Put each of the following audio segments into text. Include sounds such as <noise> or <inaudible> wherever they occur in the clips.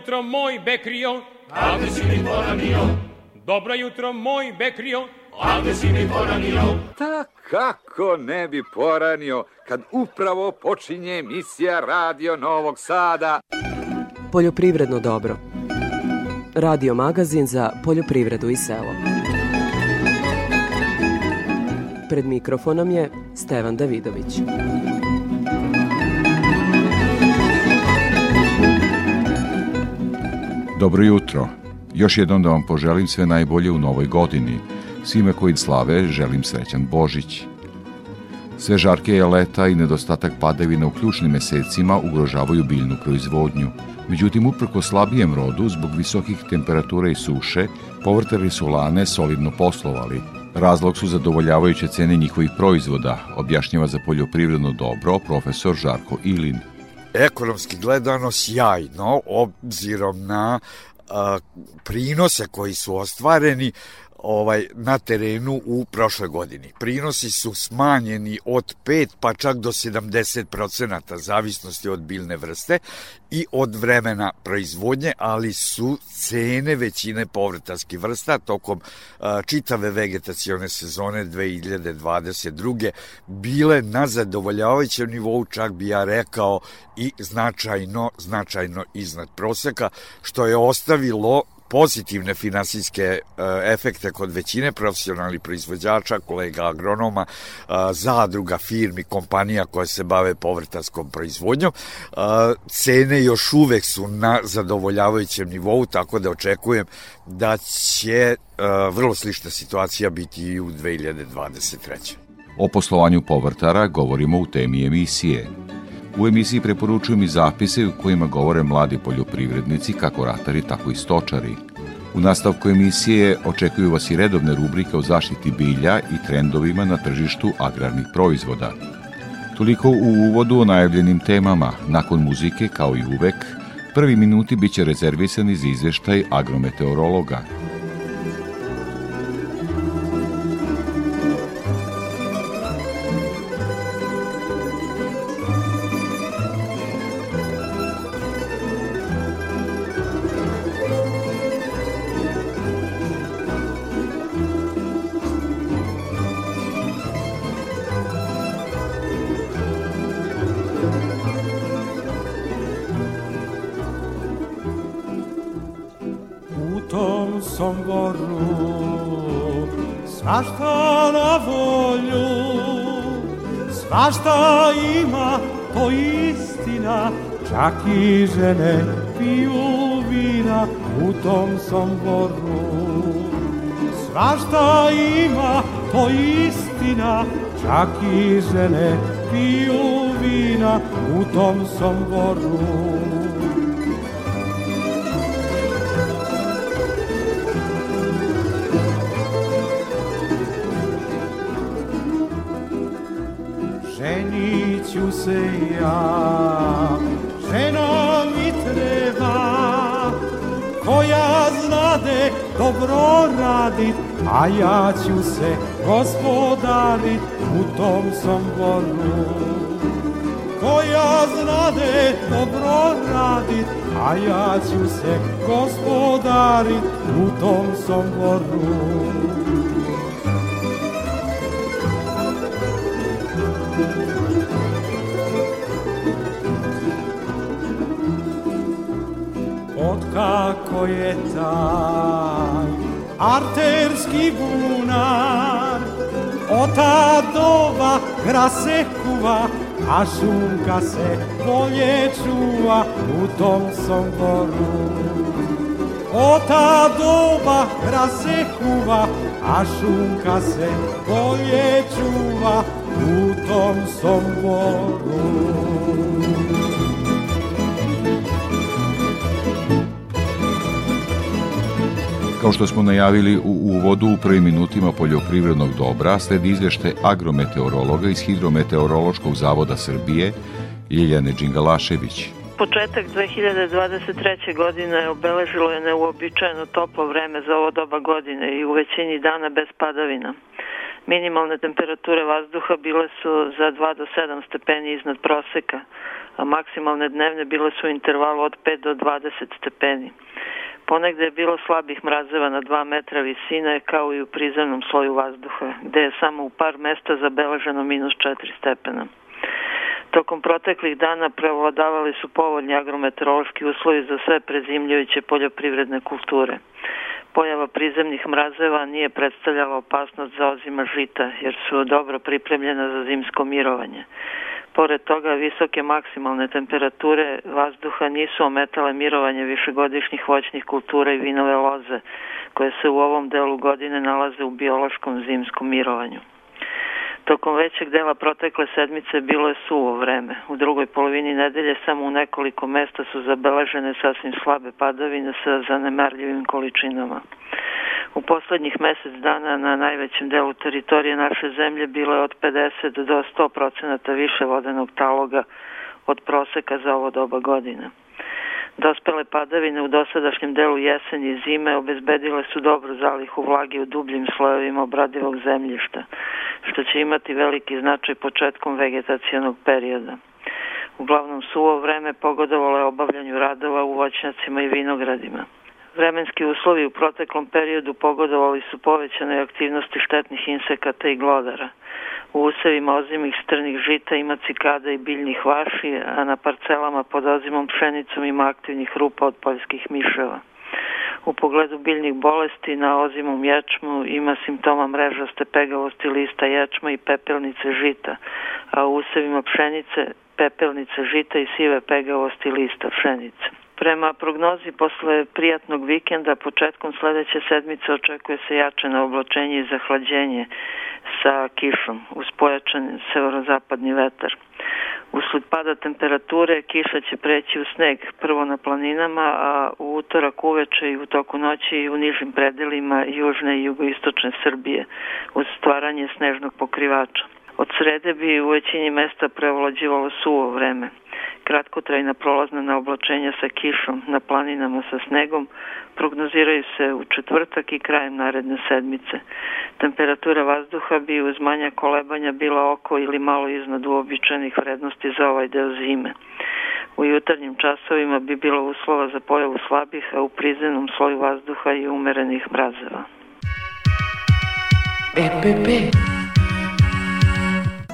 jutro moj Bekrio, a gde si mi poranio? Dobro jutro moj Bekrio, a gde si mi poranio? Ta kako ne bi poranio kad upravo počinje emisija Radio Novog Sada. Poljoprivredno dobro. Radio magazin za poljoprivredu i selo. Pred mikrofonom je Stevan Davidović. Dobro jutro. Još jednom da vam poželim sve najbolje u novoj godini. Svime koji slave želim srećan Božić. Sve žarke je leta i nedostatak padavina u ključnim mesecima ugrožavaju biljnu proizvodnju. Međutim, uprko slabijem rodu, zbog visokih temperatura i suše, povrtari su lane solidno poslovali. Razlog su zadovoljavajuće cene njihovih proizvoda, objašnjava za poljoprivredno dobro profesor Žarko Ilin. Ekonomski gledano sjajno, obzirom na a, prinose koji su ostvareni, ovaj na terenu u prošloj godini. Prinosi su smanjeni od 5 pa čak do 70% zavisnosti od biljne vrste i od vremena proizvodnje, ali su cene većine povrtarskih vrsta tokom a, čitave vegetacione sezone 2022. bile na zadovoljavajućem nivou, čak bi ja rekao i značajno, značajno iznad proseka, što je ostavilo pozitivne finansijske e, efekte kod većine profesionalnih proizvođača, kolega agronoma, e, zadruga, firmi, kompanija koje se bave povrtarskom proizvodnjom. E, cene još uvek su na zadovoljavajućem nivou, tako da očekujem da će vrlo slična situacija biti i u 2023. O poslovanju povrtara govorimo u temi emisije. U emisiji preporučujem i zapise u kojima govore mladi poljoprivrednici, kako ratari, tako i stočari. U nastavku emisije očekuju vas i redovne rubrike o zaštiti bilja i trendovima na tržištu agrarnih proizvoda. Toliko u uvodu o najavljenim temama. Nakon muzike, kao i uvek, prvi minuti biće rezervisani za izveštaj agrometeorologa – žene piju vina u tom somboru. Svašta ima, to istina, čak i žene piju vina u tom somboru. Ženiću se ja dobro radit a ja ću se gospodarit u tom somboru koja znade dobro radit a ja ću se gospodarit u tom somboru kako je taj arterski bunar Ota doba gra se kuva, a šunka se bolje čuva u tom somboru. Ota doba gra se kuva, a šunka se bolje čuva u tom somboru. Kao što smo najavili u uvodu u prvim minutima poljoprivrednog dobra, sledi izvešte agrometeorologa iz Hidrometeorološkog zavoda Srbije, Ljeljane Đingalašević. Početak 2023. godine obeležilo je neuobičajeno toplo vreme za ovo doba godine i u većini dana bez padavina. Minimalne temperature vazduha bile su za 2 do 7 stepeni iznad proseka, a maksimalne dnevne bile su u intervalu od 5 do 20 stepeni. Ponegde je bilo slabih mrazeva na 2 metra visine, kao i u prizemnom sloju vazduha, gde je samo u par mesta zabeleženo minus 4 stepena. Tokom proteklih dana prevladavali su povoljni agrometeorološki uslovi za sve prezimljujuće poljoprivredne kulture. Pojava prizemnih mrazeva nije predstavljala opasnost za ozima žita, jer su dobro pripremljena za zimsko mirovanje. Pored toga, visoke maksimalne temperature vazduha nisu ometale mirovanje višegodišnjih voćnih kultura i vinove loze, koje se u ovom delu godine nalaze u biološkom zimskom mirovanju. Tokom većeg dela protekle sedmice bilo je suvo vreme. U drugoj polovini nedelje samo u nekoliko mesta su zabeležene sasvim slabe padavine sa zanemarljivim količinama. U poslednjih mesec dana na najvećem delu teritorije naše zemlje bilo je od 50 do 100 procenata više vodenog taloga od proseka za ovo doba godina. Dospele padavine u dosadašnjem delu jeseni i zime obezbedile su dobru zalihu vlage u dubljim slojevima obradivog zemljišta, što će imati veliki značaj početkom vegetacijonog perioda. Uglavnom suvo vreme pogodovalo je obavljanju radova u voćnjacima i vinogradima. Vremenski uslovi u proteklom periodu pogodovali su povećanoj aktivnosti štetnih insekata i glodara. U usevima ozimih strnih žita ima cikada i biljnih vaši, a na parcelama pod ozimom pšenicom ima aktivnih rupa od poljskih miševa. U pogledu biljnih bolesti na ozimom ječmu ima simptoma mrežaste pegavosti lista ječma i pepelnice žita, a u usevima pšenice pepelnice žita i sive pegavosti lista pšenice. Prema prognozi posle prijatnog vikenda početkom sledeće sedmice očekuje se jačeno oblačenje i zahlađenje sa kišom uz pojačan severozapadni vetar. Usled pada temperature kiša će preći u sneg prvo na planinama, a u utorak uveče i u toku noći i u nižim predelima južne i jugoistočne Srbije uz stvaranje snežnog pokrivača. Od srede bi u većini mesta prevlađivalo suvo vreme. Kratkotrajna prolazna na oblačenja sa kišom na planinama sa snegom prognoziraju se u četvrtak i krajem naredne sedmice. Temperatura vazduha bi uz manja kolebanja bila oko ili malo iznad uobičajenih vrednosti za ovaj deo zime. U jutarnjim časovima bi bilo uslova za pojavu slabih, a u prizemnom sloju vazduha i umerenih mrazeva. EPP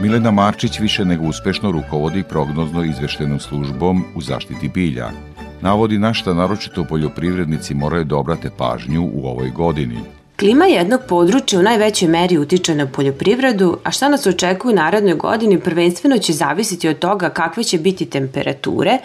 Milena Marčić više nego uspešno rukovodi prognozno izveštenom službom u zaštiti bilja. Navodi na šta naročito poljoprivrednici moraju da obrate pažnju u ovoj godini. Klima jednog područja u najvećoj meri utiče na poljoprivredu, a šta nas očekuje u narednoj godini prvenstveno će zavisiti od toga kakve će biti temperature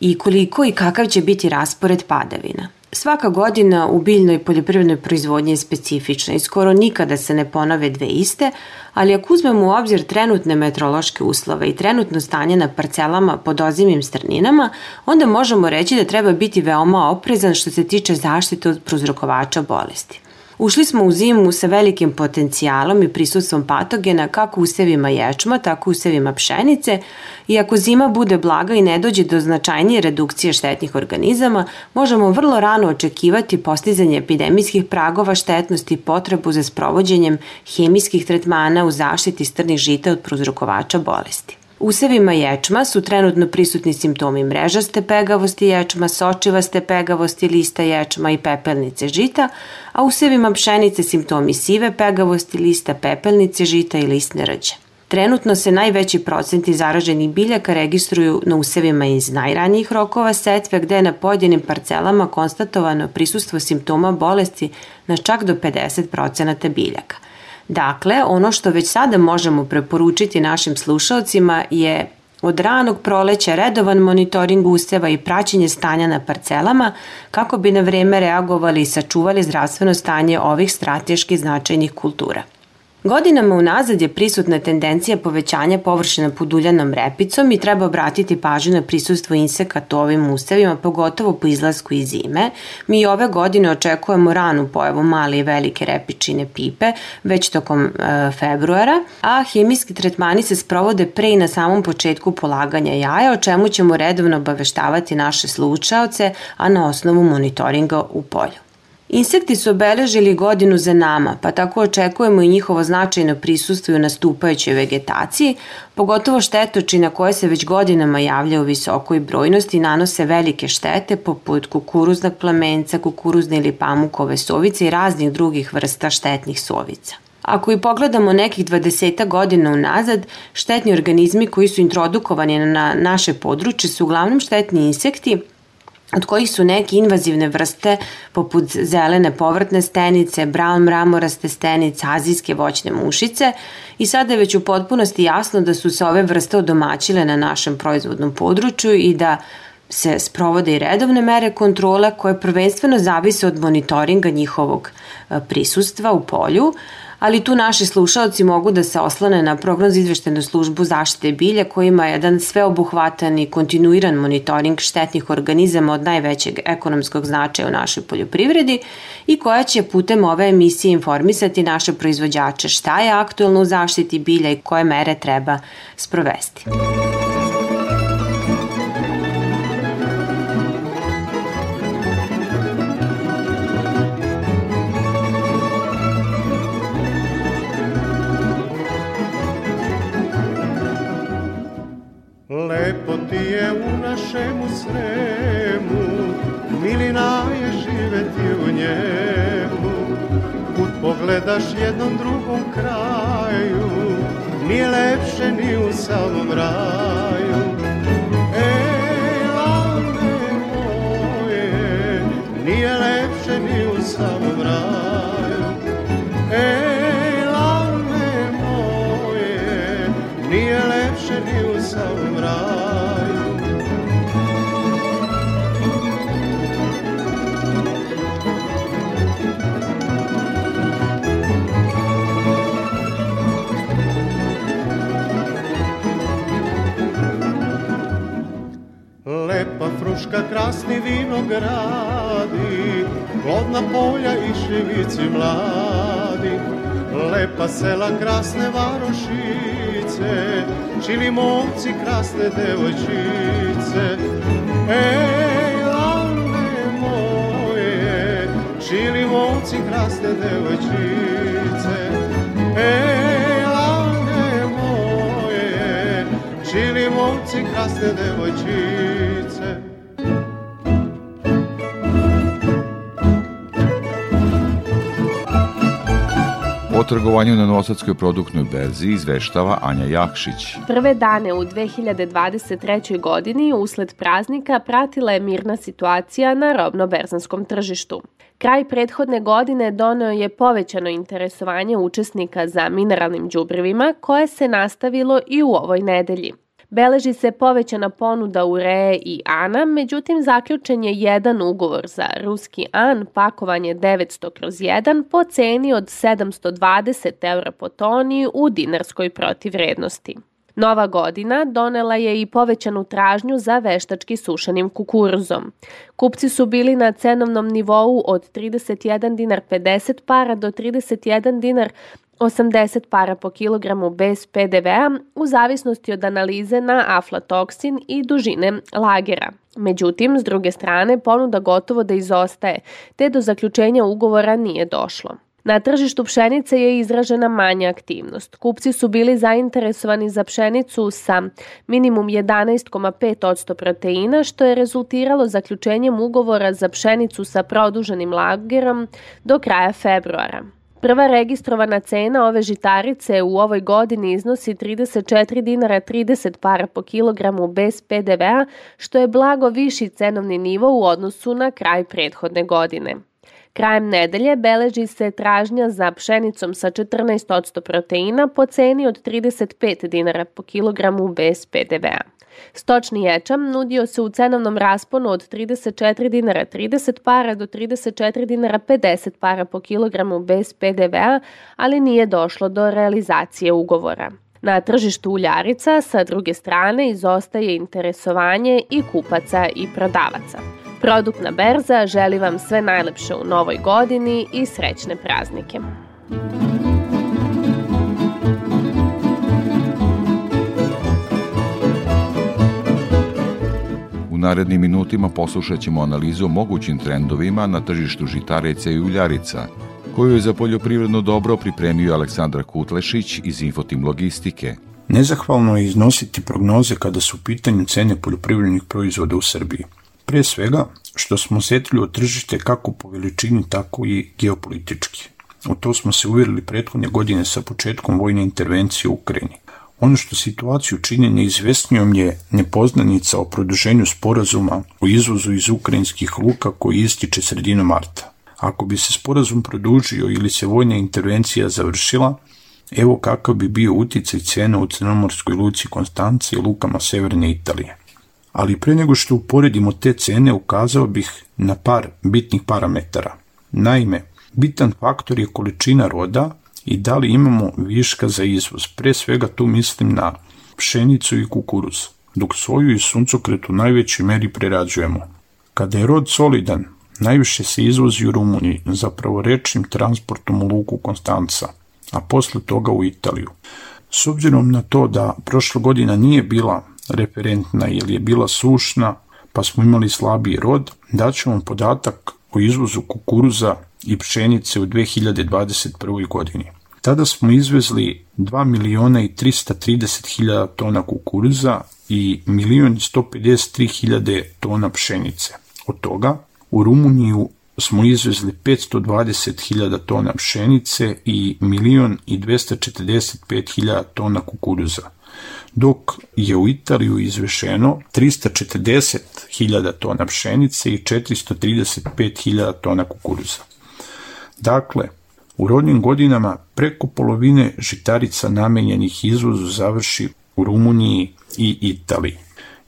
i koliko i kakav će biti raspored padavina. Svaka godina u biljnoj poljoprivrednoj proizvodnji je specifična i skoro nikada se ne ponove dve iste, ali ako uzmemo u obzir trenutne meteorološke uslove i trenutno stanje na parcelama pod ozimim strninama, onda možemo reći da treba biti veoma oprezan što se tiče zaštite od prozrokovača bolesti. Ušli smo u zimu sa velikim potencijalom i prisustvom patogena kako u sevima ječma, tako u sevima pšenice i ako zima bude blaga i ne dođe do značajnije redukcije štetnih organizama, možemo vrlo rano očekivati postizanje epidemijskih pragova štetnosti i potrebu za sprovođenjem hemijskih tretmana u zaštiti strnih žita od prozrokovača bolesti. Usevima ječma su trenutno prisutni simptomi mrežaste pegavosti ječma, sočivaste pegavosti lista ječma i pepelnice žita, a usevima pšenice simptomi sive pegavosti lista pepelnice žita i listne rđe. Trenutno se najveći procenti zaraženih biljaka registruju na usevima iz najranijih rokova setve gde je na pojedinim parcelama konstatovano prisustvo simptoma bolesti na čak do 50% biljaka. Dakle, ono što već sada možemo preporučiti našim slušalcima je od ranog proleća redovan monitoring useva i praćenje stanja na parcelama kako bi na vreme reagovali i sačuvali zdravstveno stanje ovih strateški značajnih kultura. Godinama unazad je prisutna tendencija povećanja površina pod uljanom repicom i treba obratiti pažnju na prisustvo insekata u ovim usevima, pogotovo po izlasku iz zime. Mi ove godine očekujemo ranu pojavu male i velike repičine pipe, već tokom e, februara, a hemijski tretmani se sprovode pre i na samom početku polaganja jaja, o čemu ćemo redovno obaveštavati naše slučaoce, a na osnovu monitoringa u polju. Insekti su obeležili godinu za nama, pa tako očekujemo i njihovo značajno prisustvo u nastupajućoj vegetaciji, pogotovo štetočina koje se već godinama javlja u visokoj brojnosti nanose velike štete poput kukuruznog plamenca, kukuruzne ili pamukove sovice i raznih drugih vrsta štetnih sovica. Ako i pogledamo nekih 20 godina unazad, štetni organizmi koji su introdukovani na naše područje su uglavnom štetni insekti, od kojih su neke invazivne vrste poput zelene povrtne stenice, brown mramoraste stenice, azijske voćne mušice. I sada je već u potpunosti jasno da su se ove vrste odomaćile na našem proizvodnom području i da se sprovode i redovne mere kontrole koje prvenstveno zavise od monitoringa njihovog e, prisustva u polju, ali tu naši slušalci mogu da se oslane na prognoz izveštenu službu zaštite bilja koji ima jedan sveobuhvatan i kontinuiran monitoring štetnih organizama od najvećeg ekonomskog značaja u našoj poljoprivredi i koja će putem ove emisije informisati naše proizvođače šta je aktuelno u zaštiti bilja i koje mere treba sprovesti. Lepo pogledaš jednom drugom kraju, nije lepše ni u samom raju. Ej, lane moje, nije lepše ni u samom Lepa fruška, krasni vinogradi, plodna polja i šivici mladi. Lepa sela, krasne varošice, čili momci, krasne devojčice. Ej, lane moje, čili momci, krasne devojčice. Ej, lane moje, čili momci, krasne devojčice. Trgovanju na Novosadskoj produktnoj berzi izveštava Anja Jakšić. Prve dane u 2023. godini usled praznika pratila je mirna situacija na robno-berzanskom tržištu. Kraj prethodne godine doneo je povećano interesovanje učesnika za mineralnim đubrivima koje se nastavilo i u ovoj nedelji. Beleži se povećana ponuda ureje i ana, međutim zaključen je jedan ugovor za ruski an, pakovanje 900 kroz 1 po ceni od 720 eura po toni u dinarskoj protivrednosti. Nova godina donela je i povećanu tražnju za veštački sušenim kukuruzom. Kupci su bili na cenovnom nivou od 31 dinar 50 para do 31 dinar 80 para po kilogramu bez PDV-a u zavisnosti od analize na aflatoksin i dužine lagera. Međutim, s druge strane, ponuda gotovo da izostaje, te do zaključenja ugovora nije došlo. Na tržištu pšenice je izražena manja aktivnost. Kupci su bili zainteresovani za pšenicu sa minimum 11,5% proteina, što je rezultiralo zaključenjem ugovora za pšenicu sa produženim lagerom do kraja februara. Prva registrovana cena ove žitarice u ovoj godini iznosi 34 dinara 30 para po kilogramu bez PDV-a, što je blago viši cenovni nivo u odnosu na kraj prethodne godine. Krajem nedelje beleži se tražnja za pšenicom sa 14% proteina po ceni od 35 dinara po kilogramu bez PDV-a. Stočni ječam nudio se u cenovnom rasponu od 34 dinara 30 para do 34 dinara 50 para po kilogramu bez PDV-a, ali nije došlo do realizacije ugovora. Na tržištu uljarica sa druge strane izostaje interesovanje i kupaca i prodavaca. Produktna berza želi vam sve najlepše u novoj godini i srećne praznike. Narednim minutima poslušat ćemo analizu o mogućim trendovima na tržištu žitarica i uljarica, koju je za poljoprivredno dobro pripremio Aleksandra Kutlešić iz Infotim Logistike. Nezahvalno je iznositi prognoze kada su u pitanju cene poljoprivrednih proizvoda u Srbiji. Pre svega, što smo osjetili od tržište kako po veličini, tako i geopolitički. U to smo se uvjerili prethodne godine sa početkom vojne intervencije u Ukrajini. Ono što situaciju čini neizvesnijom je nepoznanica o produženju sporazuma o izvozu iz ukrajinskih luka koji ističe sredinom marta. Ako bi se sporazum produžio ili se vojna intervencija završila, evo kakav bi bio uticaj cena u Crnomorskoj luci Konstance i lukama Severne Italije. Ali pre nego što uporedimo te cene, ukazao bih na par bitnih parametara. Naime, bitan faktor je količina roda i da li imamo viška za izvoz. Pre svega tu mislim na pšenicu i kukuruz, dok soju i suncokret u najvećoj meri prerađujemo. Kada je rod solidan, najviše se izvozi u Rumuniji, zapravo rečnim transportom u luku Konstanca, a posle toga u Italiju. S obzirom na to da prošla godina nije bila referentna ili je bila sušna, pa smo imali slabiji rod, vam podatak o izvozu kukuruza i pšenice u 2021. godini. Tada smo izvezli 2 miliona i 330 hiljada tona kukuruza i milion i 153 hiljade tona pšenice. Od toga u Rumuniju smo izvezli 520 hiljada tona pšenice i milion i 245 hiljada tona kukuruza dok je u Italiju izvešeno 340.000 tona pšenice i 435.000 tona kukuruza. Dakle, u rodnim godinama preko polovine žitarica namenjenih izvozu završi u Rumuniji i Italiji.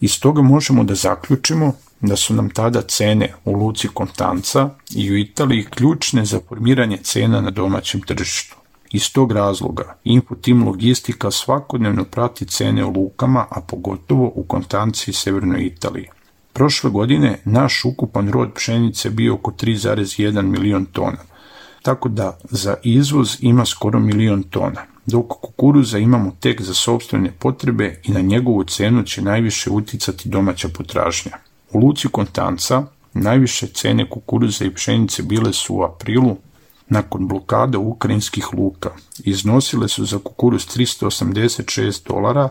Iz toga možemo da zaključimo da su nam tada cene u Luci Kontanca i u Italiji ključne za formiranje cena na domaćem tržištu. Iz tog razloga Infotim Logistika svakodnevno prati cene u lukama, a pogotovo u Kontanci i Severnoj Italiji. Prošle godine naš ukupan rod pšenice bio oko 3,1 milion tona, tako da za izvoz ima skoro milion tona, dok kukuruza imamo tek za sobstvene potrebe i na njegovu cenu će najviše uticati domaća potražnja. U Luci Kontanca najviše cene kukuruza i pšenice bile su u aprilu nakon blokada ukrajinskih luka. Iznosile su za kukuruz 386 dolara,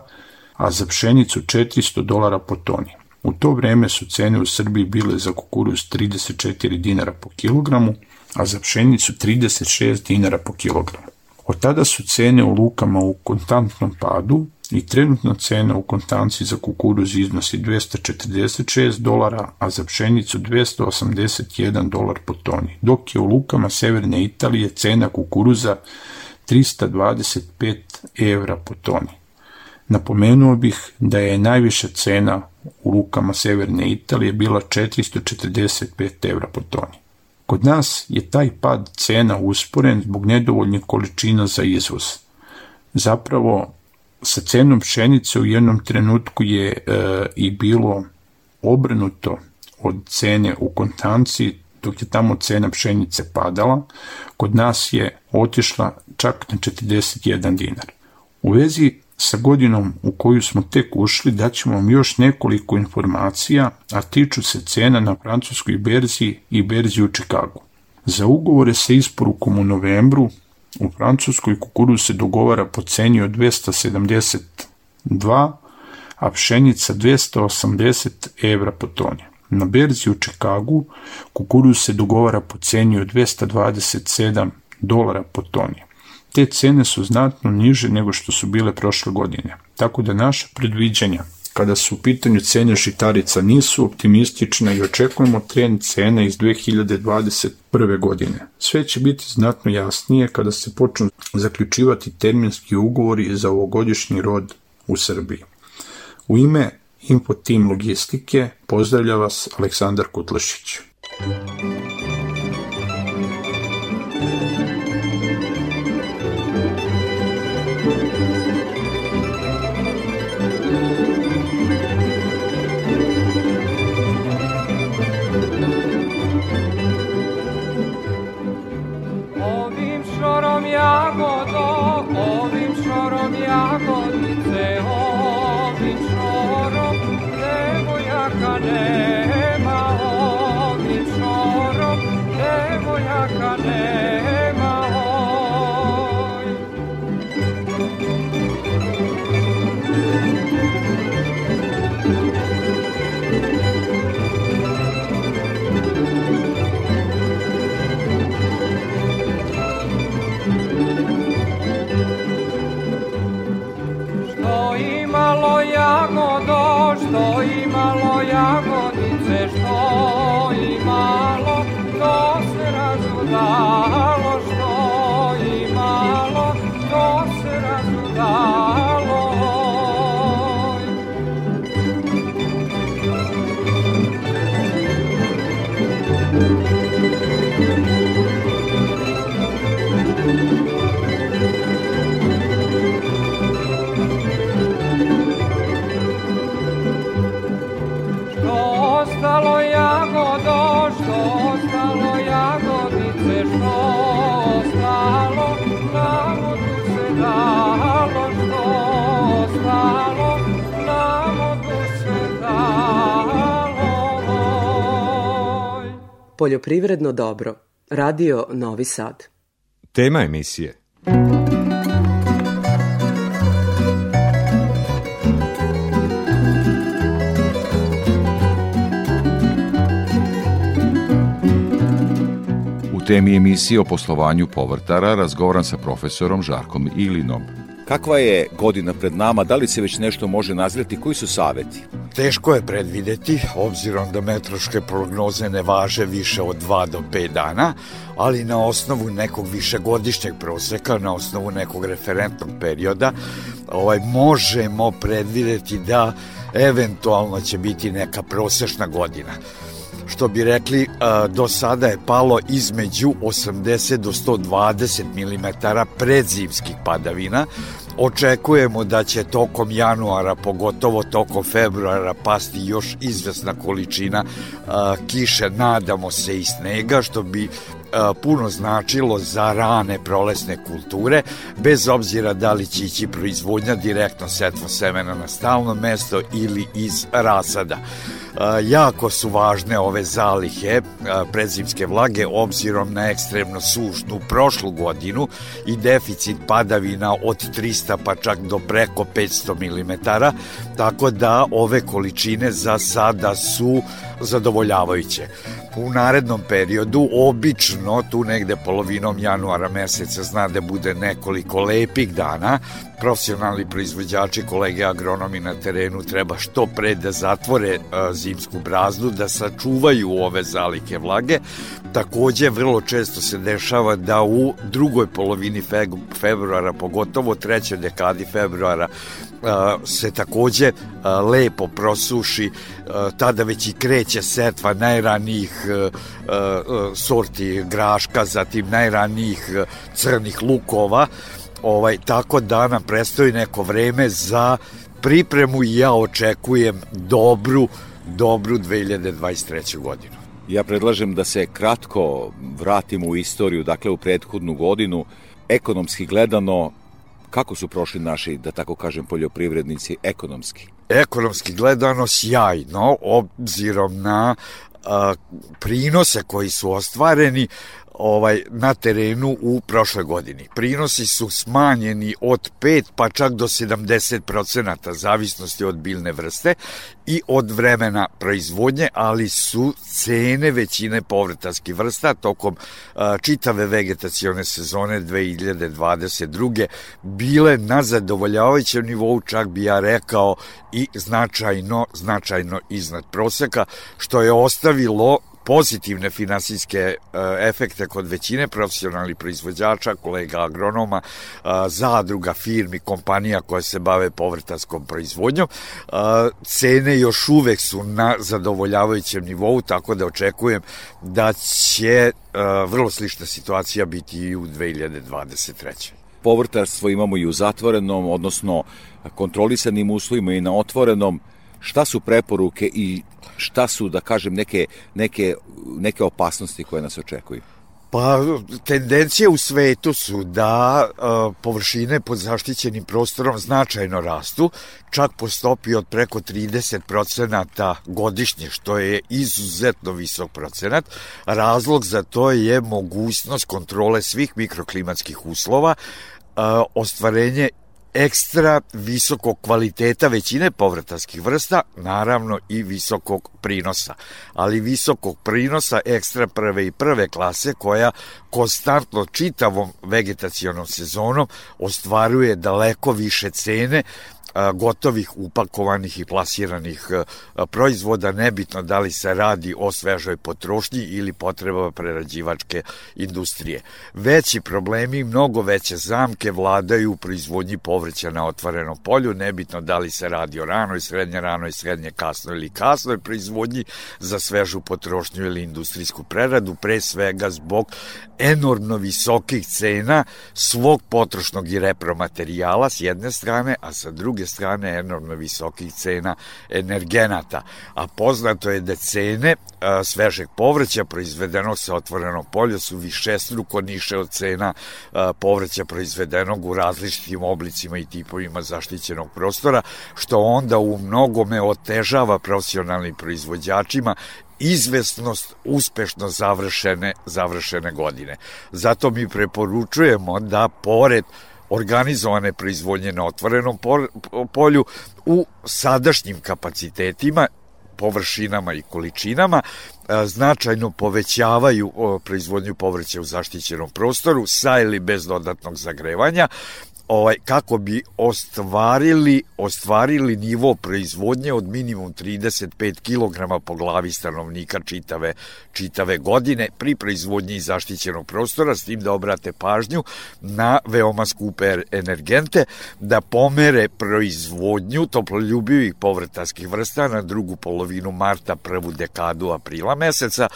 a za pšenicu 400 dolara po toni. U to vreme su cene u Srbiji bile za kukuruz 34 dinara po kilogramu, a za pšenicu 36 dinara po kilogramu. Od tada su cene u lukama u konstantnom padu i trenutna cena u kontanci za kukuruz iznosi 246 dolara, a za pšenicu 281 dolar po toni, dok je u lukama severne Italije cena kukuruza 325 evra po toni. Napomenuo bih da je najviša cena u lukama severne Italije bila 445 evra po toni. Kod nas je taj pad cena usporen zbog nedovoljnih količina za izvoz. Zapravo, sa cenom pšenice u jednom trenutku je e, i bilo obrnuto od cene u kontanci, dok je tamo cena pšenice padala, kod nas je otišla čak na 41 dinar. U vezi sa godinom u koju smo tek ušli daćemo vam još nekoliko informacija, a tiču se cena na francuskoj berzi i berzi u Čikagu. Za ugovore sa isporukom u novembru u Francuskoj kukuruz se dogovara po ceni od 272, a pšenica 280 evra po toni. Na berzi u Čikagu kukuruz se dogovara po ceni od 227 dolara po toni te cene su znatno niže nego što su bile prošle godine. Tako da naša predviđanja kada su u pitanju cene žitarica nisu optimistične i očekujemo trend cena iz 2021. godine. Sve će biti znatno jasnije kada se počnu zaključivati terminski ugovori za ovogodišnji rod u Srbiji. U ime Info Team Logistike pozdravlja vas Aleksandar Kutlašić. Ovim Poljoprivredno dobro. Radio Novi Sad. Tema emisije U temi emisije o poslovanju povrtara razgovaram sa profesorom Žarkom Ilinom. Kakva je godina pred nama, da li se već nešto može nazreti, koji su saveti? Teško je predvideti, obzirom da metroške prognoze ne važe više od 2 do 5 dana, ali na osnovu nekog višegodišnjeg proseka, na osnovu nekog referentnog perioda, ovaj, možemo predvideti da eventualno će biti neka prosečna godina što bi rekli, do sada je palo između 80 do 120 mm predzimskih padavina. Očekujemo da će tokom januara, pogotovo tokom februara, pasti još izvesna količina kiše, nadamo se i snega, što bi puno značilo za rane prolesne kulture, bez obzira da li će ići proizvodnja direktno setvo semena na stalno mesto ili iz rasada. Jako su važne ove zalihe predzimske vlage obzirom na ekstremno sušnu prošlu godinu i deficit padavina od 300 pa čak do preko 500 mm, tako da ove količine za sada su zadovoljavajuće. U narednom periodu, obično tu negde polovinom januara meseca zna da bude nekoliko lepih dana, profesionalni proizvođači, kolege agronomi na terenu treba što pre da zatvore a, zimsku brazdu, da sačuvaju ove zalike vlage. Takođe, vrlo često se dešava da u drugoj polovini februara, pogotovo trećoj dekadi februara, se takođe lepo prosuši, tada već i kreće setva najranijih sorti graška, zatim najranijih crnih lukova, ovaj, tako da nam prestoji neko vreme za pripremu i ja očekujem dobru, dobru 2023. godinu. Ja predlažem da se kratko vratimo u istoriju, dakle u prethodnu godinu, ekonomski gledano, kako su prošli naši, da tako kažem, poljoprivrednici ekonomski? Ekonomski gledano sjajno, obzirom na a, prinose koji su ostvareni, ovaj na terenu u prošloj godini. Prinosi su smanjeni od 5 pa čak do 70% zavisnosti od biljne vrste i od vremena proizvodnje, ali su cene većine povrtarskih vrsta tokom a, čitave vegetacione sezone 2022. bile na zadovoljavajućem nivou, čak bi ja rekao i značajno, značajno iznad proseka, što je ostavilo pozitivne finansijske e, efekte kod većine profesionalnih proizvođača, kolega agronoma, e, zadruga, firmi, kompanija koje se bave povrtarskom proizvodnjom. E, cene još uvek su na zadovoljavajućem nivou, tako da očekujem da će vrlo slična situacija biti i u 2023 povrtarstvo imamo i u zatvorenom, odnosno kontrolisanim uslovima i na otvorenom. Šta su preporuke i šta su, da kažem, neke, neke, neke opasnosti koje nas očekuju? Pa, tendencije u svetu su da uh, površine pod zaštićenim prostorom značajno rastu, čak po stopi od preko 30% godišnje, što je izuzetno visok procenat. Razlog za to je mogućnost kontrole svih mikroklimatskih uslova, uh, ostvarenje ekstra visokog kvaliteta većine povratarskih vrsta, naravno i visokog prinosa. Ali visokog prinosa ekstra prve i prve klase koja konstantno čitavom vegetacionom sezonom ostvaruje daleko više cene gotovih, upakovanih i plasiranih proizvoda, nebitno da li se radi o svežoj potrošnji ili potrebama prerađivačke industrije. Veći problemi, mnogo veće zamke vladaju u proizvodnji povrća na otvorenom polju, nebitno da li se radi o ranoj, srednje ranoj, srednje kasno ili kasnoj proizvodnji za svežu potrošnju ili industrijsku preradu, pre svega zbog enormno visokih cena svog potrošnog i repromaterijala s jedne strane, a sa druge strane enormno visokih cena energenata. A poznato je da cene a, svežeg povrća proizvedenog sa otvorenog polja su više struko niše od cena a, povrća proizvedenog u različitim oblicima i tipovima zaštićenog prostora, što onda u mnogome otežava profesionalnim proizvođačima izvesnost uspešno završene završene godine. Zato mi preporučujemo da pored organizovane proizvodnje na otvorenom polju u sadašnjim kapacitetima površinama i količinama značajno povećavaju proizvodnju povrća u zaštićenom prostoru sa ili bez dodatnog zagrevanja ovaj, kako bi ostvarili, ostvarili nivo proizvodnje od minimum 35 kg po glavi stanovnika čitave, čitave godine pri proizvodnji zaštićenog prostora, s tim da obrate pažnju na veoma skupe energente, da pomere proizvodnju toploljubivih povrtarskih vrsta na drugu polovinu marta, prvu dekadu aprila meseca,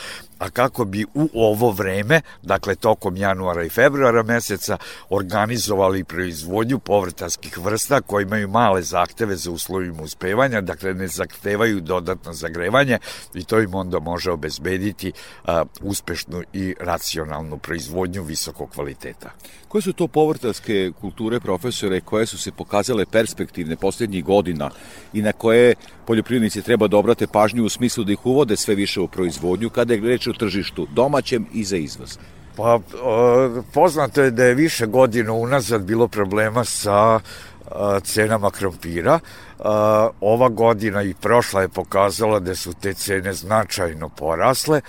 a kako bi u ovo vreme, dakle tokom januara i februara meseca, organizovali proizvodnju povrtarskih vrsta koji imaju male zahteve za uslovima uspevanja, dakle ne zahtevaju dodatno zagrevanje i to im onda može obezbediti a, uspešnu i racionalnu proizvodnju visokog kvaliteta. Koje su to povrtarske kulture, profesore, koje su se pokazale perspektivne poslednjih godina i na koje poljoprivrednici treba da obrate pažnju u smislu da ih uvode sve više u proizvodnju kada je reč o tržištu domaćem i za izvoz? Pa, poznato je da je više godina unazad bilo problema sa cenama krompira. Ova godina i prošla je pokazala da su te cene značajno porasle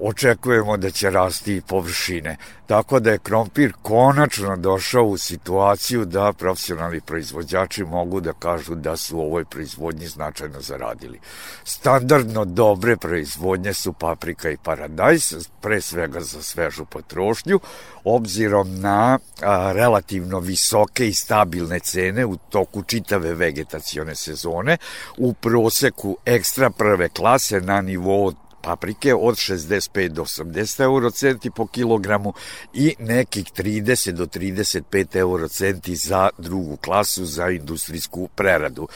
očekujemo da će rasti i površine. Tako da je krompir konačno došao u situaciju da profesionalni proizvođači mogu da kažu da su u ovoj proizvodnji značajno zaradili. Standardno dobre proizvodnje su paprika i paradajz, pre svega za svežu potrošnju, obzirom na a, relativno visoke i stabilne cene u toku čitave vegetacione sezone, u proseku ekstra prve klase na nivou paprike od 65 do 80 eurocenti po kilogramu i nekih 30 do 35 eurocenti za drugu klasu za industrijsku preradu.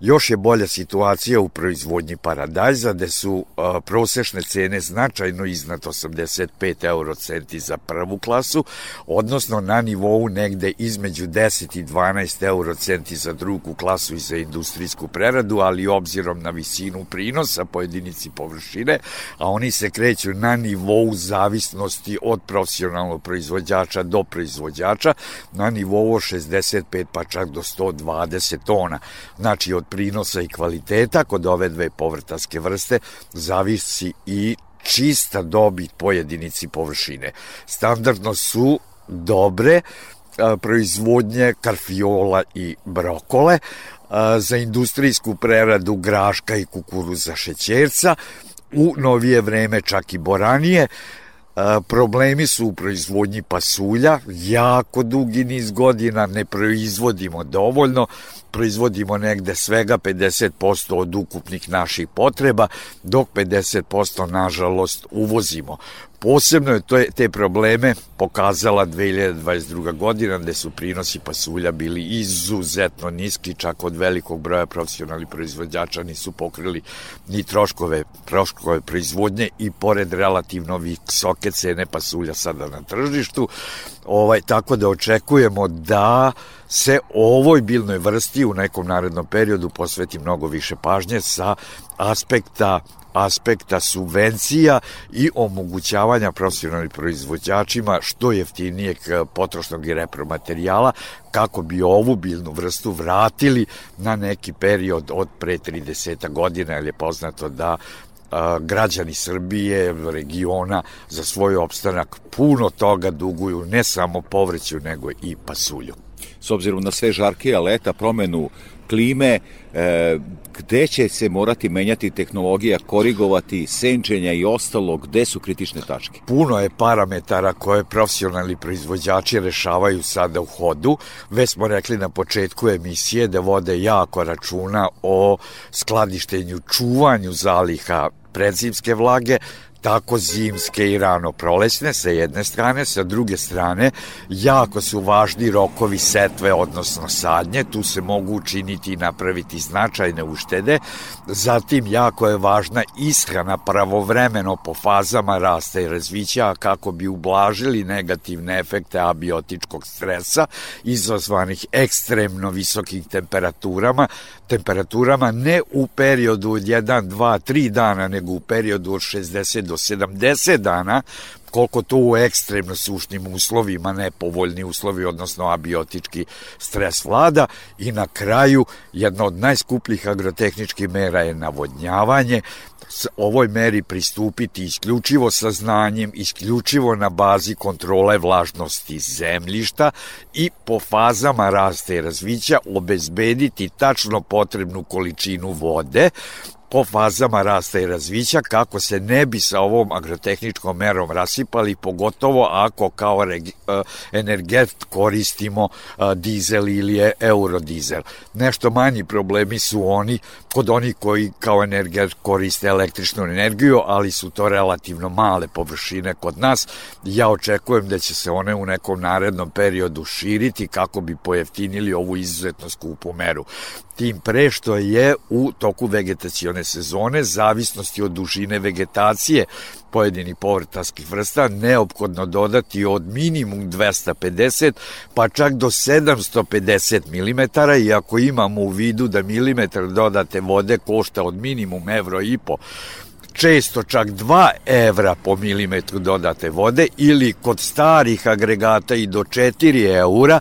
Još je bolja situacija u proizvodnji paradajza, gde su prosečne cene značajno iznad 85 eurocenti za prvu klasu, odnosno na nivou negde između 10 i 12 eurocenti za drugu klasu i za industrijsku preradu, ali obzirom na visinu prinosa po jedinici površine, a oni se kreću na nivou zavisnosti od profesionalnog proizvođača do proizvođača, na nivou 65 pa čak do 120 tona. Znači od prinosa i kvaliteta kod ove dve povrtarske vrste zavisi i čista dobit po jedinici površine. Standardno su dobre proizvodnje karfiola i brokole, za industrijsku preradu graška i kukuruza šećerca, u novije vreme čak i boranije. Problemi su u proizvodnji pasulja, jako dugi niz godina ne proizvodimo dovoljno, proizvodimo negde svega 50% od ukupnih naših potreba, dok 50% nažalost uvozimo. Posebno je to, te probleme pokazala 2022. godina gde su prinosi pasulja bili izuzetno niski, čak od velikog broja profesionalnih proizvođača nisu pokrili ni troškove, troškove proizvodnje i pored relativno visoke cene pasulja sada na tržištu, ovaj, tako da očekujemo da se ovoj biljnoj vrsti u nekom narednom periodu posveti mnogo više pažnje sa aspekta aspekta subvencija i omogućavanja profesionalnim proizvođačima što jeftinijeg e, potrošnog i repromaterijala kako bi ovu biljnu vrstu vratili na neki period od pre 30 godina, jer je poznato da a, građani Srbije, regiona za svoj opstanak puno toga duguju ne samo povrću nego i pasulju. S obzirom na sve žarkija leta, promenu klime, e, gde će se morati menjati tehnologija, korigovati senčenja i ostalo, gde su kritične tačke? Puno je parametara koje profesionalni proizvođači rešavaju sada u hodu. Već smo rekli na početku emisije da vode jako računa o skladištenju, čuvanju zaliha predzimske vlage, tako zimske i rano prolesne sa jedne strane, sa druge strane jako su važni rokovi setve, odnosno sadnje, tu se mogu učiniti i napraviti značajne uštede, zatim jako je važna ishrana. Pravovremeno po fazama rasta i razvića kako bi ublažili negativne efekte abiotičkog stresa izazvanih ekstremno visokim temperaturama, temperaturama ne u periodu od 1, 2, 3 dana, nego u periodu od 60 do 70 dana, koliko to u ekstremno sušnim uslovima, nepovoljni uslovi, odnosno abiotički stres vlada. I na kraju jedna od najskupljih agrotehničkih mera je navodnjavanje, ovoj meri pristupiti isključivo sa znanjem, isključivo na bazi kontrole vlažnosti zemljišta i po fazama rasta i razvića obezbediti tačno potrebnu količinu vode, po fazama rasta i razvića kako se ne bi sa ovom agrotehničkom merom rasipali, pogotovo ako kao e, energet koristimo e, dizel ili eurodizel. Nešto manji problemi su oni kod onih koji kao energet koriste električnu energiju, ali su to relativno male površine kod nas. Ja očekujem da će se one u nekom narednom periodu širiti kako bi pojeftinili ovu izuzetno skupu meru tim pre što je u toku vegetacione sezone, zavisnosti od dužine vegetacije pojedinih povrtarskih vrsta, neophodno dodati od minimum 250 pa čak do 750 mm i ako imamo u vidu da milimetar dodate vode košta od minimum evro i po, često čak 2 evra po milimetru dodate vode ili kod starih agregata i do 4 eura,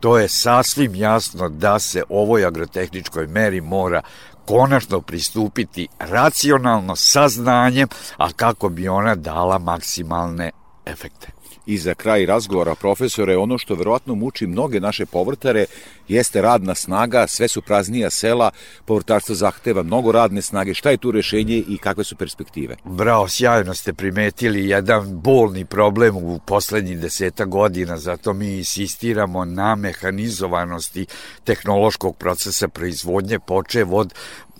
to je sasvim jasno da se ovoj agrotehničkoj meri mora konačno pristupiti racionalno sa znanjem, a kako bi ona dala maksimalne efekte. I za kraj razgovora, profesore, ono što verovatno muči mnoge naše povrtare jeste radna snaga, sve su praznija sela, povrtarstvo zahteva mnogo radne snage. Šta je tu rešenje i kakve su perspektive? Bravo, sjajno ste primetili jedan bolni problem u poslednjih deseta godina, zato mi insistiramo na mehanizovanosti tehnološkog procesa proizvodnje, počev od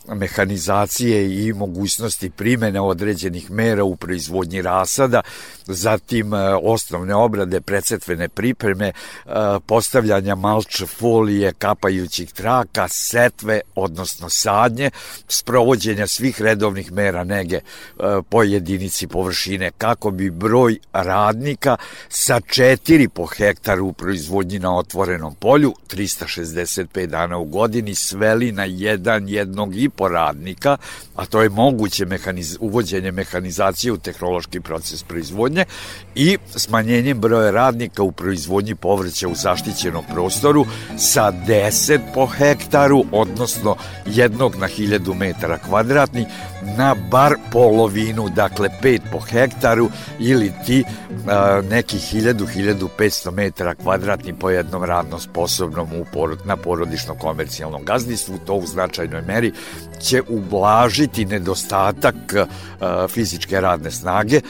mehanizacije i mogućnosti primene određenih mera u proizvodnji rasada, zatim e, osnovne obrade, precetvene pripreme, e, postavljanja malč folije, kapajućih traka, setve, odnosno sadnje, sprovođenja svih redovnih mera nege e, po jedinici površine, kako bi broj radnika sa 4 po hektaru u proizvodnji na otvorenom polju, 365 dana u godini, sveli na jedan jednog i po radnika, a to je moguće mehaniz, uvođenje mehanizacije u tehnološki proces proizvodnje i smanjenjem broja radnika u proizvodnji povrća u zaštićenom prostoru sa 10 po hektaru, odnosno jednog na 1000 metara kvadratni, na bar polovinu, dakle 5 po hektaru ili ti a, neki 1000-1500 metara kvadratni po jednom radno sposobnom u porod, na porodično komercijalnom gazdinstvu, to u značajnoj meri će ublažiti nedostatak fizičke radne snage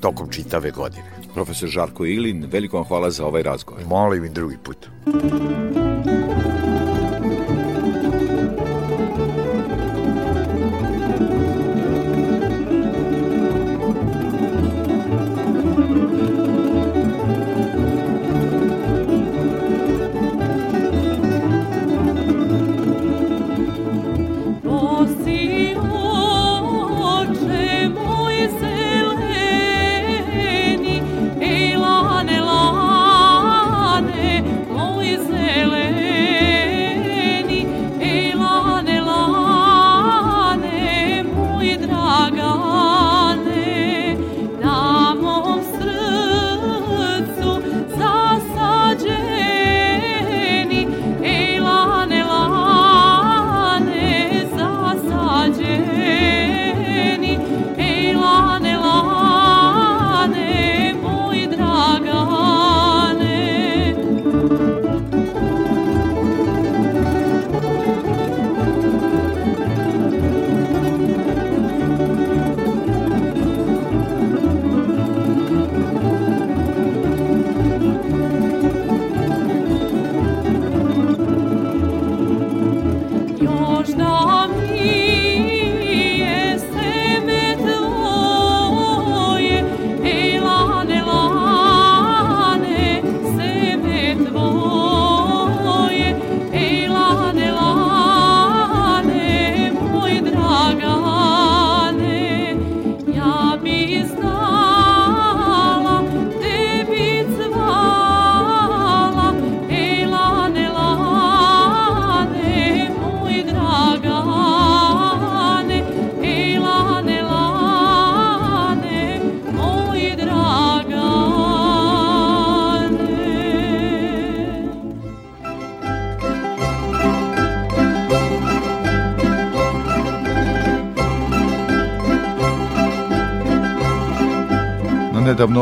tokom čitave godine. Profesor Žarko Ilin, veliko vam hvala za ovaj razgovor. Molim i drugi put. nedavno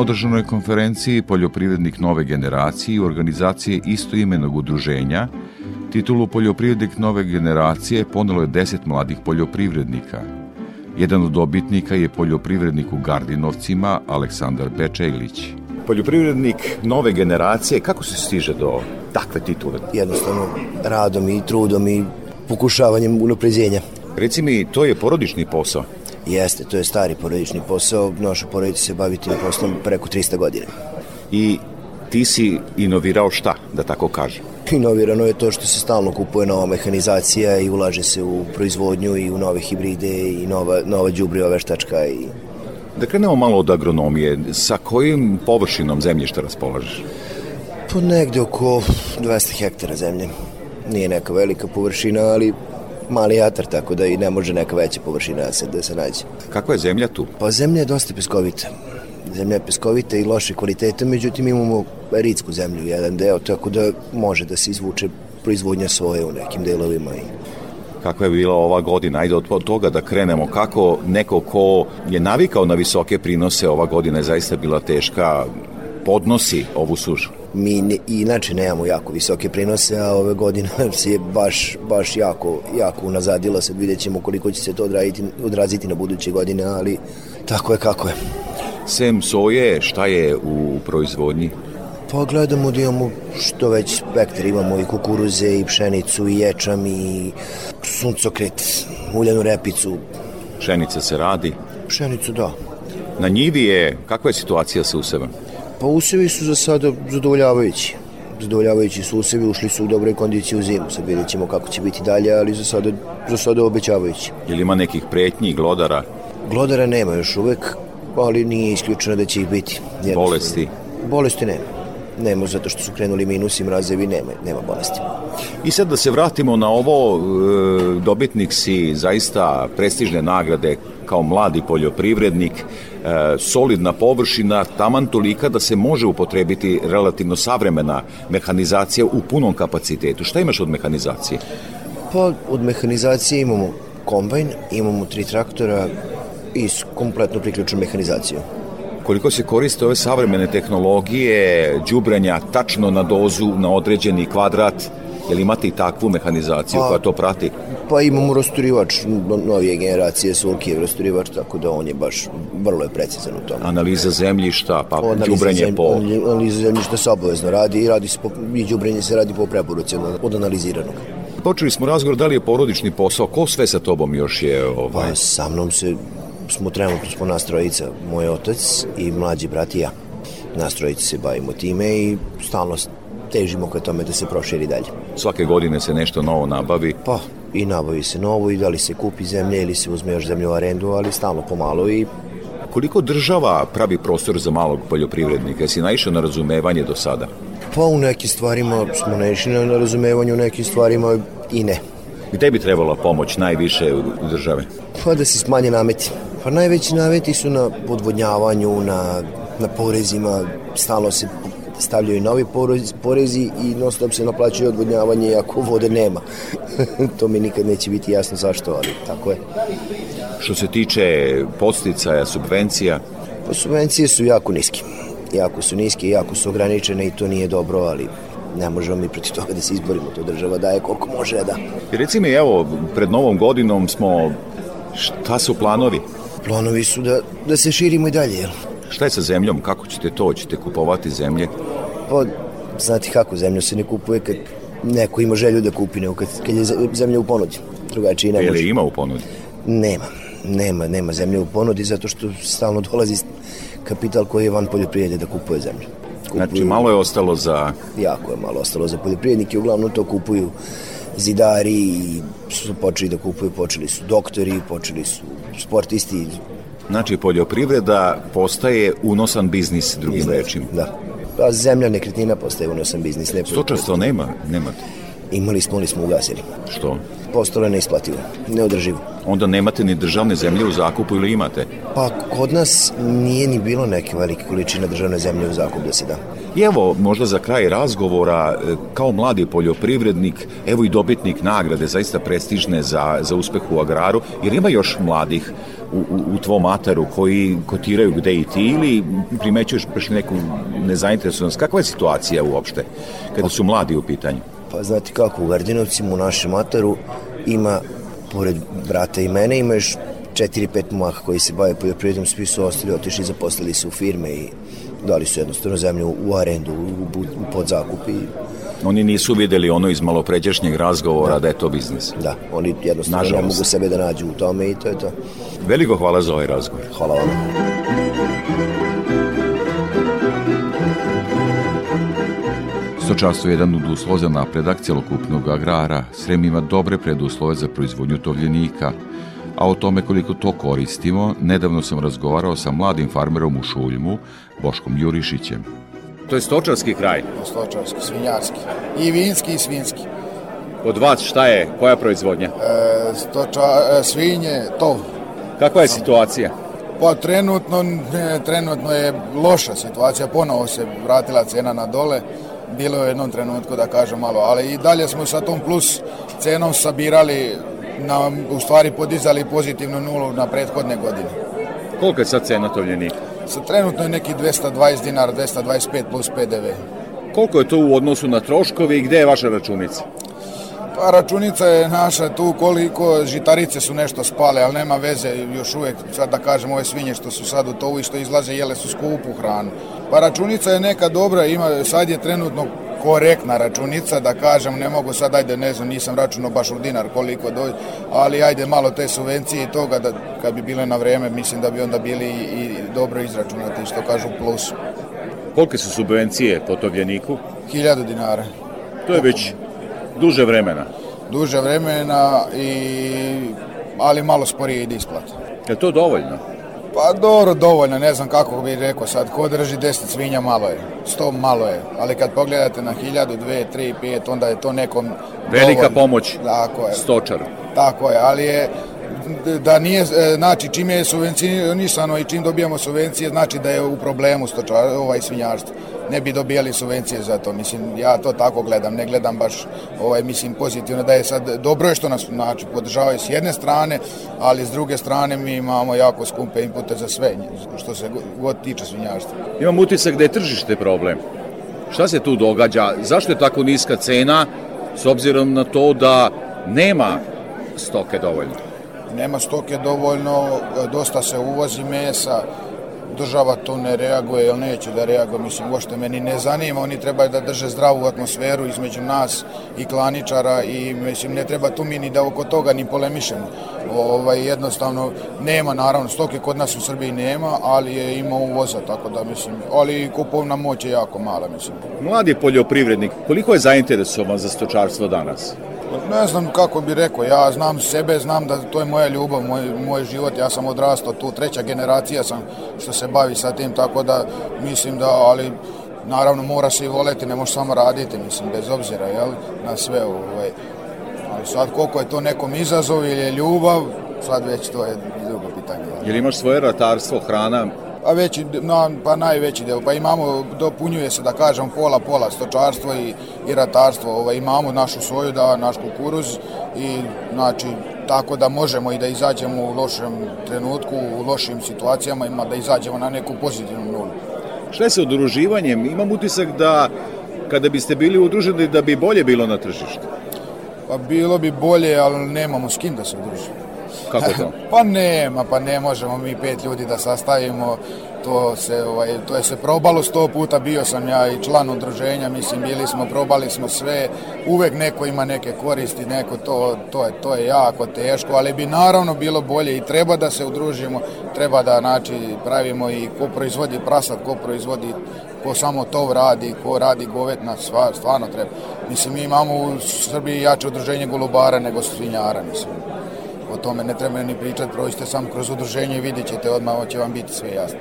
održanoj konferenciji Poljoprivrednik nove generacije i organizacije istoimenog udruženja titulu Poljoprivrednik nove generacije ponelo je deset mladih poljoprivrednika. Jedan od dobitnika je poljoprivrednik u Gardinovcima Aleksandar Bečeglić. Poljoprivrednik nove generacije, kako se stiže do takve titule? Jednostavno, radom i trudom i pokušavanjem unapređenja. Reci mi, to je porodični posao? Jeste, to je stari porodični posao. Naša porodica se bavi tim poslom preko 300 godina. I ti si inovirao šta, da tako kažem? Inovirano je to što se stalno kupuje nova mehanizacija i ulaže se u proizvodnju i u nove hibride i nova, nova džubriva veštačka i Da krenemo malo od agronomije. Sa kojim površinom zemljišta raspolažeš? Pa negde oko 200 hektara zemlje. Nije neka velika površina, ali mali jatar, tako da i ne može neka veća površina da se, da se nađe. Kakva je zemlja tu? Pa zemlja je dosta peskovita. Zemlja je peskovita i loše kvalitete, međutim imamo ritsku zemlju, jedan deo, tako da može da se izvuče proizvodnja svoje u nekim delovima i kakva je bila ova godina. Ajde od toga da krenemo. Kako neko ko je navikao na visoke prinose, ova godina je zaista bila teška, podnosi ovu sušu? Mi ne, inače nemamo jako visoke prinose, a ove godine <laughs> se je baš, baš jako, jako unazadilo. Sad vidjet ćemo koliko će se to odraditi, odraziti na buduće godine, ali tako je kako je. Sem soje, šta je u proizvodnji? Pa gledamo da imamo što već spektar, imamo i kukuruze, i pšenicu, i ječam, i suncokret, uljanu repicu. Pšenica se radi? Pšenicu, da. Na njivi je, kakva je situacija sa usevom? Pa usevi su za sada zadovoljavajući. Zadovoljavajući su usevi, ušli su u dobroj kondiciji u zimu. Sad vidjet ćemo kako će biti dalje, ali za sada, za sada obećavajući. Je li ima nekih pretnji, glodara? Glodara nema još uvek, ali nije isključeno da će ih biti. Bolesti? Bolesti nema. Nema, zato što su krenuli minusi, mrazevi, nema, nema bolesti. I sad da se vratimo na ovo, e, dobitnik si zaista prestižne nagrade kao mladi poljoprivrednik, e, solidna površina, taman tolika da se može upotrebiti relativno savremena mehanizacija u punom kapacitetu. Šta imaš od mehanizacije? Pa od mehanizacije imamo kombajn, imamo tri traktora i kompletno priključenu mehanizaciju koliko se koriste ove savremene tehnologije, đubrenja tačno na dozu, na određeni kvadrat, Jel imate i takvu mehanizaciju Pa- koja to prati? Pa imamo rasturivač, no- novije generacije, Sulkijev rasturivač, tako da on je baš vrlo je precizan u tome. Analiza zemljišta, pa Analiza đubrenje po... Analiza zemljišta se obavezno radi i radi se po, i đubrenje se radi po preporuci od, od analiziranog. Počeli smo razgovor da li je porodični posao, ko sve sa tobom još je ovaj... Pa sa mnom se, smo trenutno smo nas trojica, moj otac i mlađi brat i ja. Nas trojica se bavimo time i stalno težimo ka tome da se proširi dalje. Svake godine se nešto novo nabavi. Pa, i nabavi se novo i da li se kupi zemlje ili se uzme još zemlje u arendu, ali stalno pomalo i Koliko država pravi prostor za malog poljoprivrednika? Jesi naišao na razumevanje do sada? pa u nekim stvarima smo naišli na razumevanju, u nekim stvarima i ne. Gde bi trebala pomoć najviše u države? Pa da se smanje nameti. Pa najveći nameti su na podvodnjavanju, na, na porezima, stalno se stavljaju novi porez, porezi i non stop se naplaćuje odvodnjavanje ako vode nema. <laughs> to mi nikad neće biti jasno zašto, ali tako je. Što se tiče posticaja, subvencija, Pa subvencije su jako niske. Jako su niske, jako su ograničene i to nije dobro, ali ne možemo mi protiv toga da se izborimo. To država daje koliko može da. I reci mi, evo, pred novom godinom smo, šta su planovi? Planovi su da, da se širimo i dalje, jel? Šta je sa zemljom? Kako ćete to? Ćete kupovati zemlje? Pa, znate kako, zemlju se ne kupuje kad neko ima želju da kupi, nego kad, kad je zemlja u ponudi. Drugačije ne može. li ima u ponudi? Nema, nema, nema zemlje u ponudi zato što stalno dolazi kapital koji je van poljoprivrede da kupuje zemlju. Znači, malo je ostalo za... Jako je malo ostalo za poljoprivrednike, uglavnom to kupuju zidari i su počeli da kupuju, počeli su doktori, počeli su sportisti. Znači, poljoprivreda postaje unosan biznis, drugim rečima. Da. Zemlja nekretnina postaje unosan biznis. Ne Stočarstvo nema, nemate. Imali smo, ali smo ugasili. Što? Postalo je neisplativo, neodrživo. Onda nemate ni državne zemlje u zakupu ili imate? Pa kod nas nije ni bilo neke velike količine državne zemlje u zakup da se da. I evo, možda za kraj razgovora, e, kao mladi poljoprivrednik, evo i dobitnik nagrade, zaista prestižne za, za uspeh u agraru, jer ima još mladih u, u, u tvom ataru koji kotiraju gde i ti ili primećuješ baš neku nezainteresovanost. Kakva je situacija uopšte kada su mladi u pitanju? Pa znate kako, u Gardinovcima u našem ataru ima, pored brata i mene, ima još 4-5 momaha koji se bave poljoprivredom, svi su ostali, otišli, zaposlili su u firme i dali su jednostavno zemlju u arendu, u, u, u podzakup i Oni nisu videli ono iz malopređašnjeg razgovora da, da je to biznis. da, oni jednostavno Nažalost. ne mogu sebe da nađu u tome i to je to. Veliko hvala za ovaj razgovor. Hvala vam. Stočarstvo je jedan od uslova za napredak celokupnog agrara. Srem ima dobre preduslove za proizvodnju tovljenika, a o tome koliko to koristimo, nedavno sam razgovarao sa mladim farmerom u Šuljmu, Boškom Jurišićem. To je stočarski kraj. Stočarski, svinjarski. I vinski i svinski. Od vas šta je, koja proizvodnja? E, stoča, e, svinje, tov. Kakva je situacija? Pa trenutno, trenutno je loša situacija, ponovo se vratila cena na dole. Bilo je u jednom trenutku da kažem malo, ali i dalje smo sa tom plus cenom sabirali, na, u stvari podizali pozitivnu nulu na prethodne godine. Kolika je sad cena tovljenika? Sa trenutno je neki 220 dinara, 225 plus PDV. Koliko je to u odnosu na troškovi i gde je vaša računica? Pa računica je naša tu koliko žitarice su nešto spale, ali nema veze još uvek, sad da kažem ove svinje što su sad u tovu i što izlaze jele su skupu hranu. Pa računica je neka dobra, ima, sad je trenutno korektna računica, da kažem, ne mogu sad, ajde, ne znam, nisam računao baš u dinar koliko dođe, ali ajde malo te subvencije i toga, da kad bi bile na vreme, mislim da bi onda bili i, i dobro izračunati, što kažu plus. Kolike su subvencije po tovljeniku? Hiljadu dinara. To je već duže vremena. Duže vremena, i, ali malo sporije ide isplata. Je to dovoljno? Pa dobro, dovoljno, ne znam kako bih rekao sad, ko drži 10 svinja malo je, 100 malo je, ali kad pogledate na 1000, 2, 3, 5, onda je to nekom Velika dovoljno. pomoć Tako je. stočaru. Tako je, ali je da nije, e, znači čim je subvencionisano i čim dobijamo subvencije, znači da je u problemu stočar, ovaj svinjarstvo. Ne bi dobijali subvencije za to, mislim, ja to tako gledam, ne gledam baš, ovaj, mislim, pozitivno da je sad, dobro je što nas, znači, podržavaju s jedne strane, ali s druge strane mi imamo jako skupe inpute za sve, što se god tiče svinjarstva. Imam utisak da je tržište problem. Šta se tu događa? Zašto je tako niska cena s obzirom na to da nema stoke dovoljno? Nema stoke dovoljno, dosta se uvozi mesa, država to ne reaguje ili neće da reaguje, mislim, uopšte meni ne zanima, oni trebaju da drže zdravu atmosferu između nas i klaničara i mislim, ne treba tu mi ni da oko toga ni polemišemo. Ovaj, jednostavno, nema, naravno, stoke kod nas u Srbiji nema, ali je ima uvoza, tako da, mislim, ali kupovna moć je jako mala, mislim. Mladi poljoprivrednik, koliko je zainteresovan za stočarstvo danas? Ne znam kako bi rekao, ja znam sebe, znam da to je moja ljubav, moj, moj život, ja sam odrastao tu, treća generacija sam što se bavi sa tim, tako da mislim da, ali naravno mora se i voleti, ne može samo raditi, mislim, bez obzira, jel, na sve, ovaj, ali sad koliko je to nekom izazov ili je ljubav, sad već to je drugo pitanje. Jel, imaš svoje ratarstvo, hrana, a veći, no, pa najveći deo, pa imamo, dopunjuje se da kažem pola pola stočarstvo i, i ratarstvo, ovaj, imamo našu svoju, da, naš kukuruz i znači tako da možemo i da izađemo u lošem trenutku, u lošim situacijama, ima da izađemo na neku pozitivnu nulu. Šta je sa udruživanjem? Imam utisak da kada biste bili udruženi da bi bolje bilo na tržištu. Pa bilo bi bolje, ali nemamo s kim da se udružimo. Kako to? <laughs> pa nema, pa ne možemo mi pet ljudi da sastavimo, to se, ovaj, to je se probalo sto puta, bio sam ja i član udruženja, mislim, bili smo, probali smo sve, uvek neko ima neke koristi, neko to, to, je, to je jako teško, ali bi naravno bilo bolje i treba da se udružimo, treba da, znači, pravimo i ko proizvodi prasad, ko proizvodi ko samo to radi, ko radi govetna, stvarno treba. Mislim, mi imamo u Srbiji jače udruženje golubara nego svinjara, mislim o tome ne treba ni pričati, prođite samo kroz udruženje i vidjet ćete odmah, će vam biti sve jasno.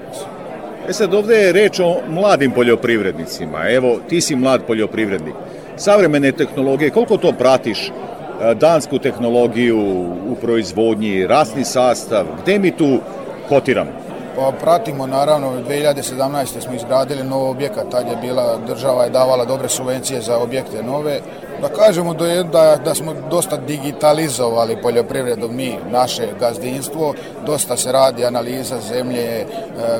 E sad, ovde je reč o mladim poljoprivrednicima. Evo, ti si mlad poljoprivrednik. Savremene tehnologije, koliko to pratiš? E, dansku tehnologiju u proizvodnji, rasni sastav, gde mi tu kotiramo? Pa pratimo naravno, 2017. smo izgradili nov objekat, tad je bila, država je davala dobre subvencije za objekte nove, da kažemo da, da, da smo dosta digitalizovali poljoprivredu mi, naše gazdinstvo, dosta se radi analiza zemlje, e,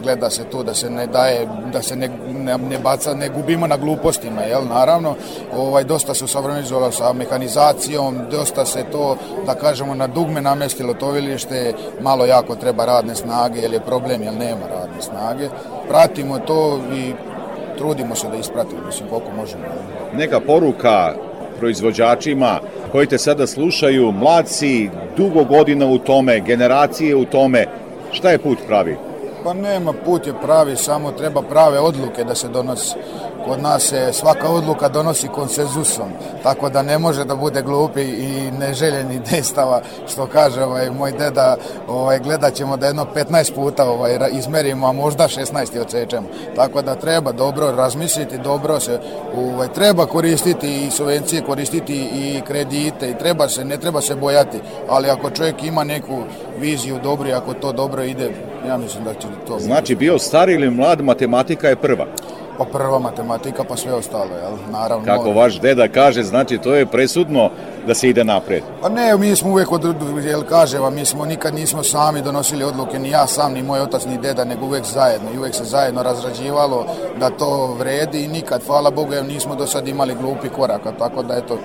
gleda se tu da se ne daje, da se ne, ne, ne baca, ne gubimo na glupostima, jel, naravno, ovaj, dosta se usavremenizovalo sa mehanizacijom, dosta se to, da kažemo, na dugme namestilo tovilište, malo jako treba radne snage, jer je problem, jer nema radne snage. Pratimo to i trudimo se da ispratimo, mislim, koliko možemo. Neka poruka proizvođačima koji te sada slušaju, mladci, dugo godina u tome, generacije u tome, šta je put pravi? Pa nema, put je pravi, samo treba prave odluke da se donose. Kod nas se svaka odluka donosi konsenzusom, tako da ne može da bude glupi i neželjeni <laughs> dejstava, što kaže ovaj, moj deda, ovaj, gledat ćemo da jedno 15 puta ovaj, izmerimo, a možda 16 i odsečemo. Tako da treba dobro razmisliti, dobro se ovaj, treba koristiti i subvencije, koristiti i kredite i treba se, ne treba se bojati, ali ako čovjek ima neku viziju dobru i ako to dobro ide, ja mislim da će to... Znači bio stari ili mlad, matematika je prva pa prva matematika, pa sve ostalo, jel? Naravno. Kako vaš deda kaže, znači to je presudno da se ide napred. Pa ne, mi smo uvek, od, jel kaže vam, mi smo nikad nismo sami donosili odluke, ni ja sam, ni moj otac, ni deda, nego uvek zajedno. I uvek se zajedno razrađivalo da to vredi i nikad, hvala Bogu, nismo do sad imali glupi koraka, tako da eto,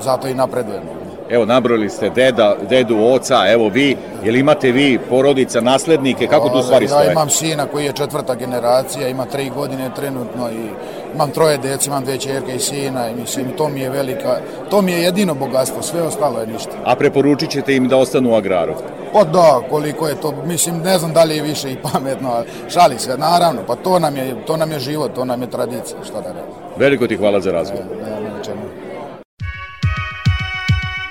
zato i napredujemo. Evo, nabrali ste deda, dedu, oca, evo vi, jel imate vi porodica, naslednike, kako tu stvari stoje? Ja imam sina koji je četvrta generacija, ima tri godine trenutno i imam troje deci, imam dve čerke i sina i mislim, to mi je velika, to mi je jedino bogatstvo, sve ostalo je ništa. A preporučit ćete im da ostanu u agraru? Pa da, koliko je to, mislim, ne znam da li je više i pametno, ali šali se, naravno, pa to nam je, to nam je život, to nam je tradicija, šta da reći. Veliko ti hvala za razgovor. Ne, ne, ne,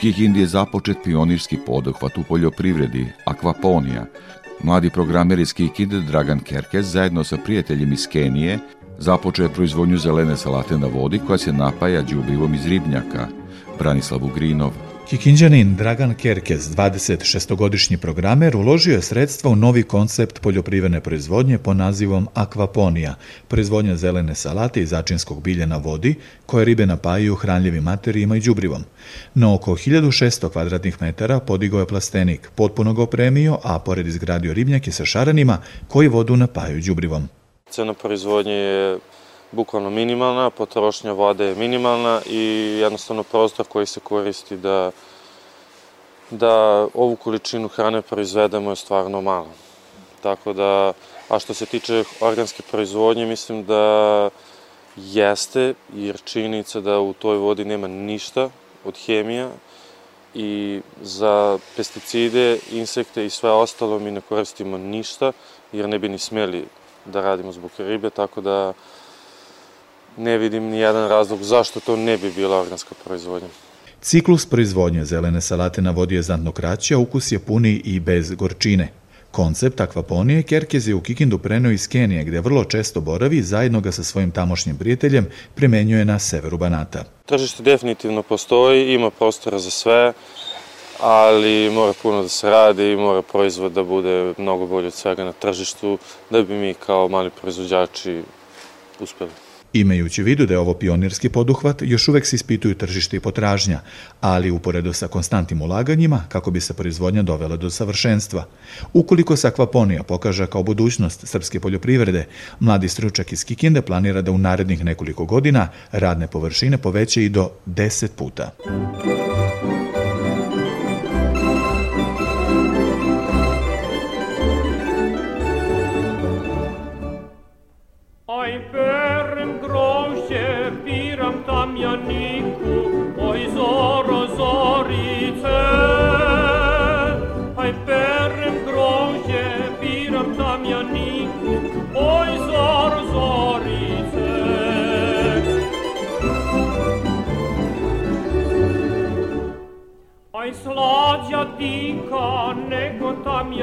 Kikindi je započet pionirski poduhvat u poljoprivredi, akvaponija. Mladi programer iz Kikinde Dragan Kerkez zajedno sa prijateljem iz Kenije započeo je proizvodnju zelene salate na vodi koja se napaja đubrivom iz ribnjaka. Branislav Ugrinov. Kikinđanin Dragan Kerkez, 26-godišnji programer, uložio je sredstva u novi koncept poljoprivredne proizvodnje po nazivom akvaponija, proizvodnja zelene salate i začinskog bilja na vodi, koje ribe napajaju hranljivim materijima i đubrivom. Na oko 1600 kvadratnih metara podigao je plastenik, potpuno ga opremio, a pored izgradio ribnjake sa šaranima koji vodu napajaju đubrivom. Cena proizvodnje je bukvalno minimalna, potrošnja vode je minimalna i jednostavno prostor koji se koristi da, da ovu količinu hrane proizvedemo je stvarno malo. Tako da, a što se tiče organske proizvodnje, mislim da jeste, jer činjenica da u toj vodi nema ništa od hemija i za pesticide, insekte i sve ostalo mi ne koristimo ništa, jer ne bi ni smeli da radimo zbog ribe, tako da ne vidim ni jedan razlog zašto to ne bi bila organska proizvodnja. Ciklus proizvodnje zelene salate na vodi je znatno kraći, a ukus je puni i bez gorčine. Koncept akvaponije Kerkez je u Kikindu preneo iz Kenije, gde vrlo često boravi i zajedno ga sa svojim tamošnjim prijateljem primenjuje na severu Banata. Tržište definitivno postoji, ima prostora za sve, ali mora puno da se radi i mora proizvod da bude mnogo bolje od svega na tržištu, da bi mi kao mali proizvođači uspeli. Imajući vidu da je ovo pionirski poduhvat, još uvek se ispituju tržište i potražnja, ali uporedo sa konstantnim ulaganjima kako bi se proizvodnja dovela do savršenstva. Ukoliko se akvaponija pokaže kao budućnost srpske poljoprivrede, mladi stručak iz Kikinde planira da u narednih nekoliko godina radne površine poveće i do 10 puta.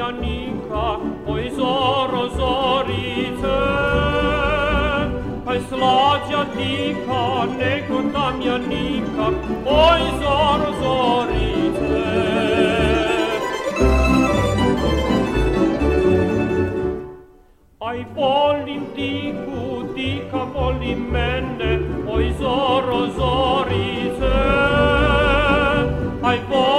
Janika, oi zoro zorice. Hai slat Janika, negutam Janika, oi zoro zorice. Ai volim dicu, dica volim mene, oi zoro zorice. Ai volim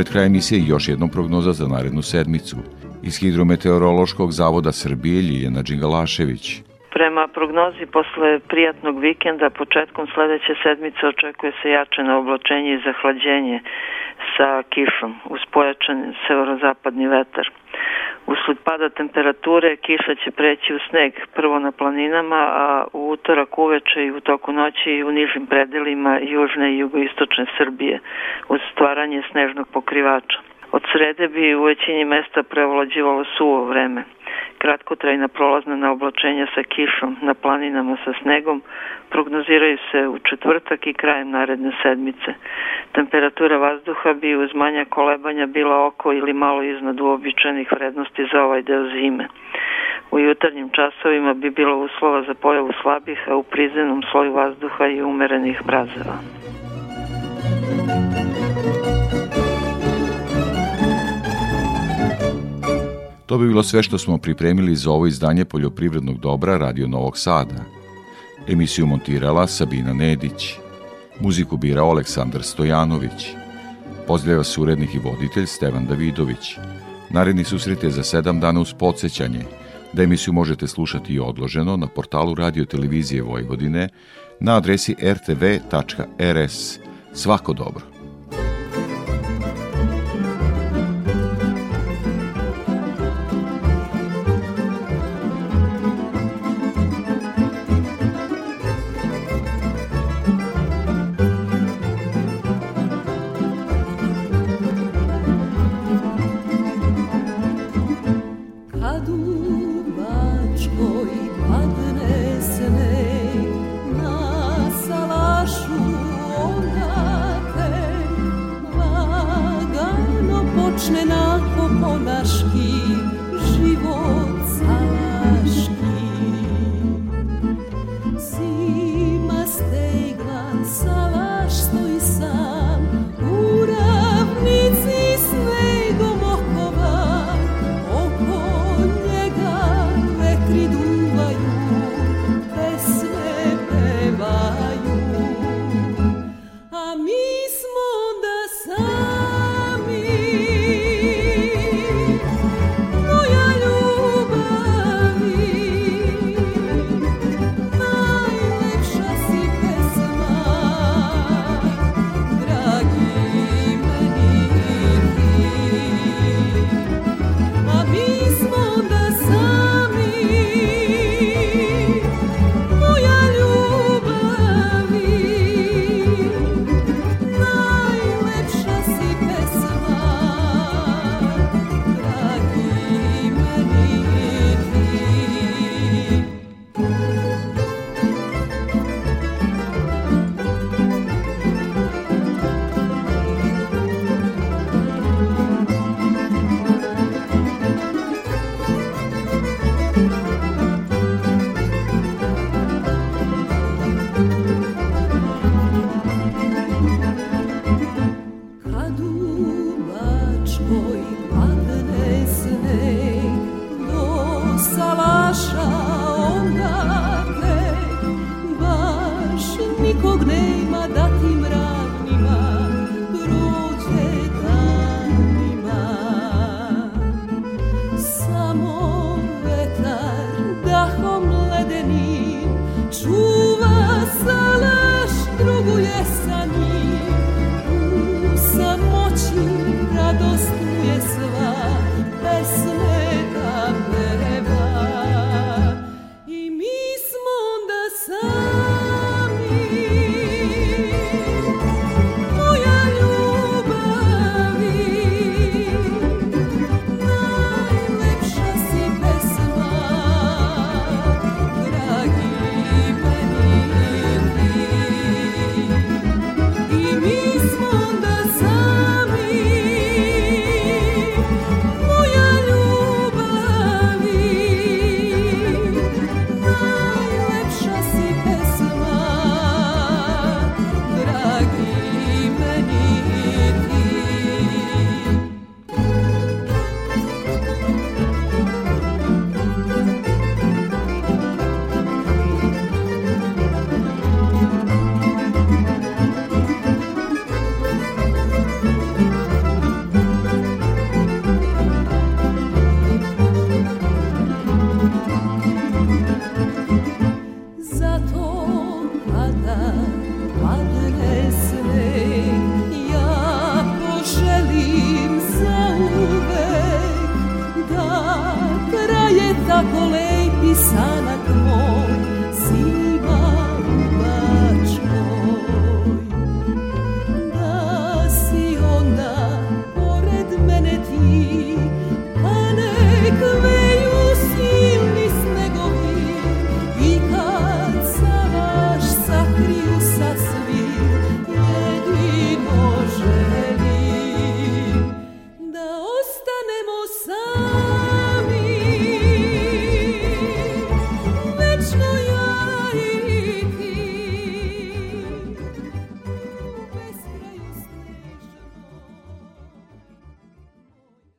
pred kraj emisije još jednom prognoza za narednu sedmicu. Iz Hidrometeorološkog zavoda Srbije Ljiljana Đingalašević. Prema prognozi posle prijatnog vikenda početkom sledeće sedmice očekuje se jačeno oblačenje i zahlađenje sa kišom uz pojačan severozapadni vetar. Usled pada temperature kiša će preći u sneg prvo na planinama, a u utorak uveče i u toku noći i u nižim predelima južne i jugoistočne Srbije uz stvaranje snežnog pokrivača. Od srede bi u većini mesta prevlađivalo suvo vreme. Kratkotrajna prolazna na oblačenja sa kišom na planinama sa snegom prognoziraju se u četvrtak i krajem naredne sedmice. Temperatura vazduha bi uz manja kolebanja bila oko ili malo iznad uobičajenih vrednosti za ovaj deo zime. U jutarnjim časovima bi bilo uslova za pojavu slabih, a u prizemnom sloju vazduha i umerenih brazeva. To bi bilo sve što smo pripremili za ovo izdanje poljoprivrednog dobra Radio Novog Sada. Emisiju montirala Sabina Nedić. Muziku birao Aleksandar Stojanović. Pozdravlja surednik i voditelj Stevan Davidović. Naredni susret je za sedam dana uz podsjećanje da emisiju možete slušati i odloženo na portalu Radio Televizije Vojvodine na adresi rtv.rs. Svako dobro.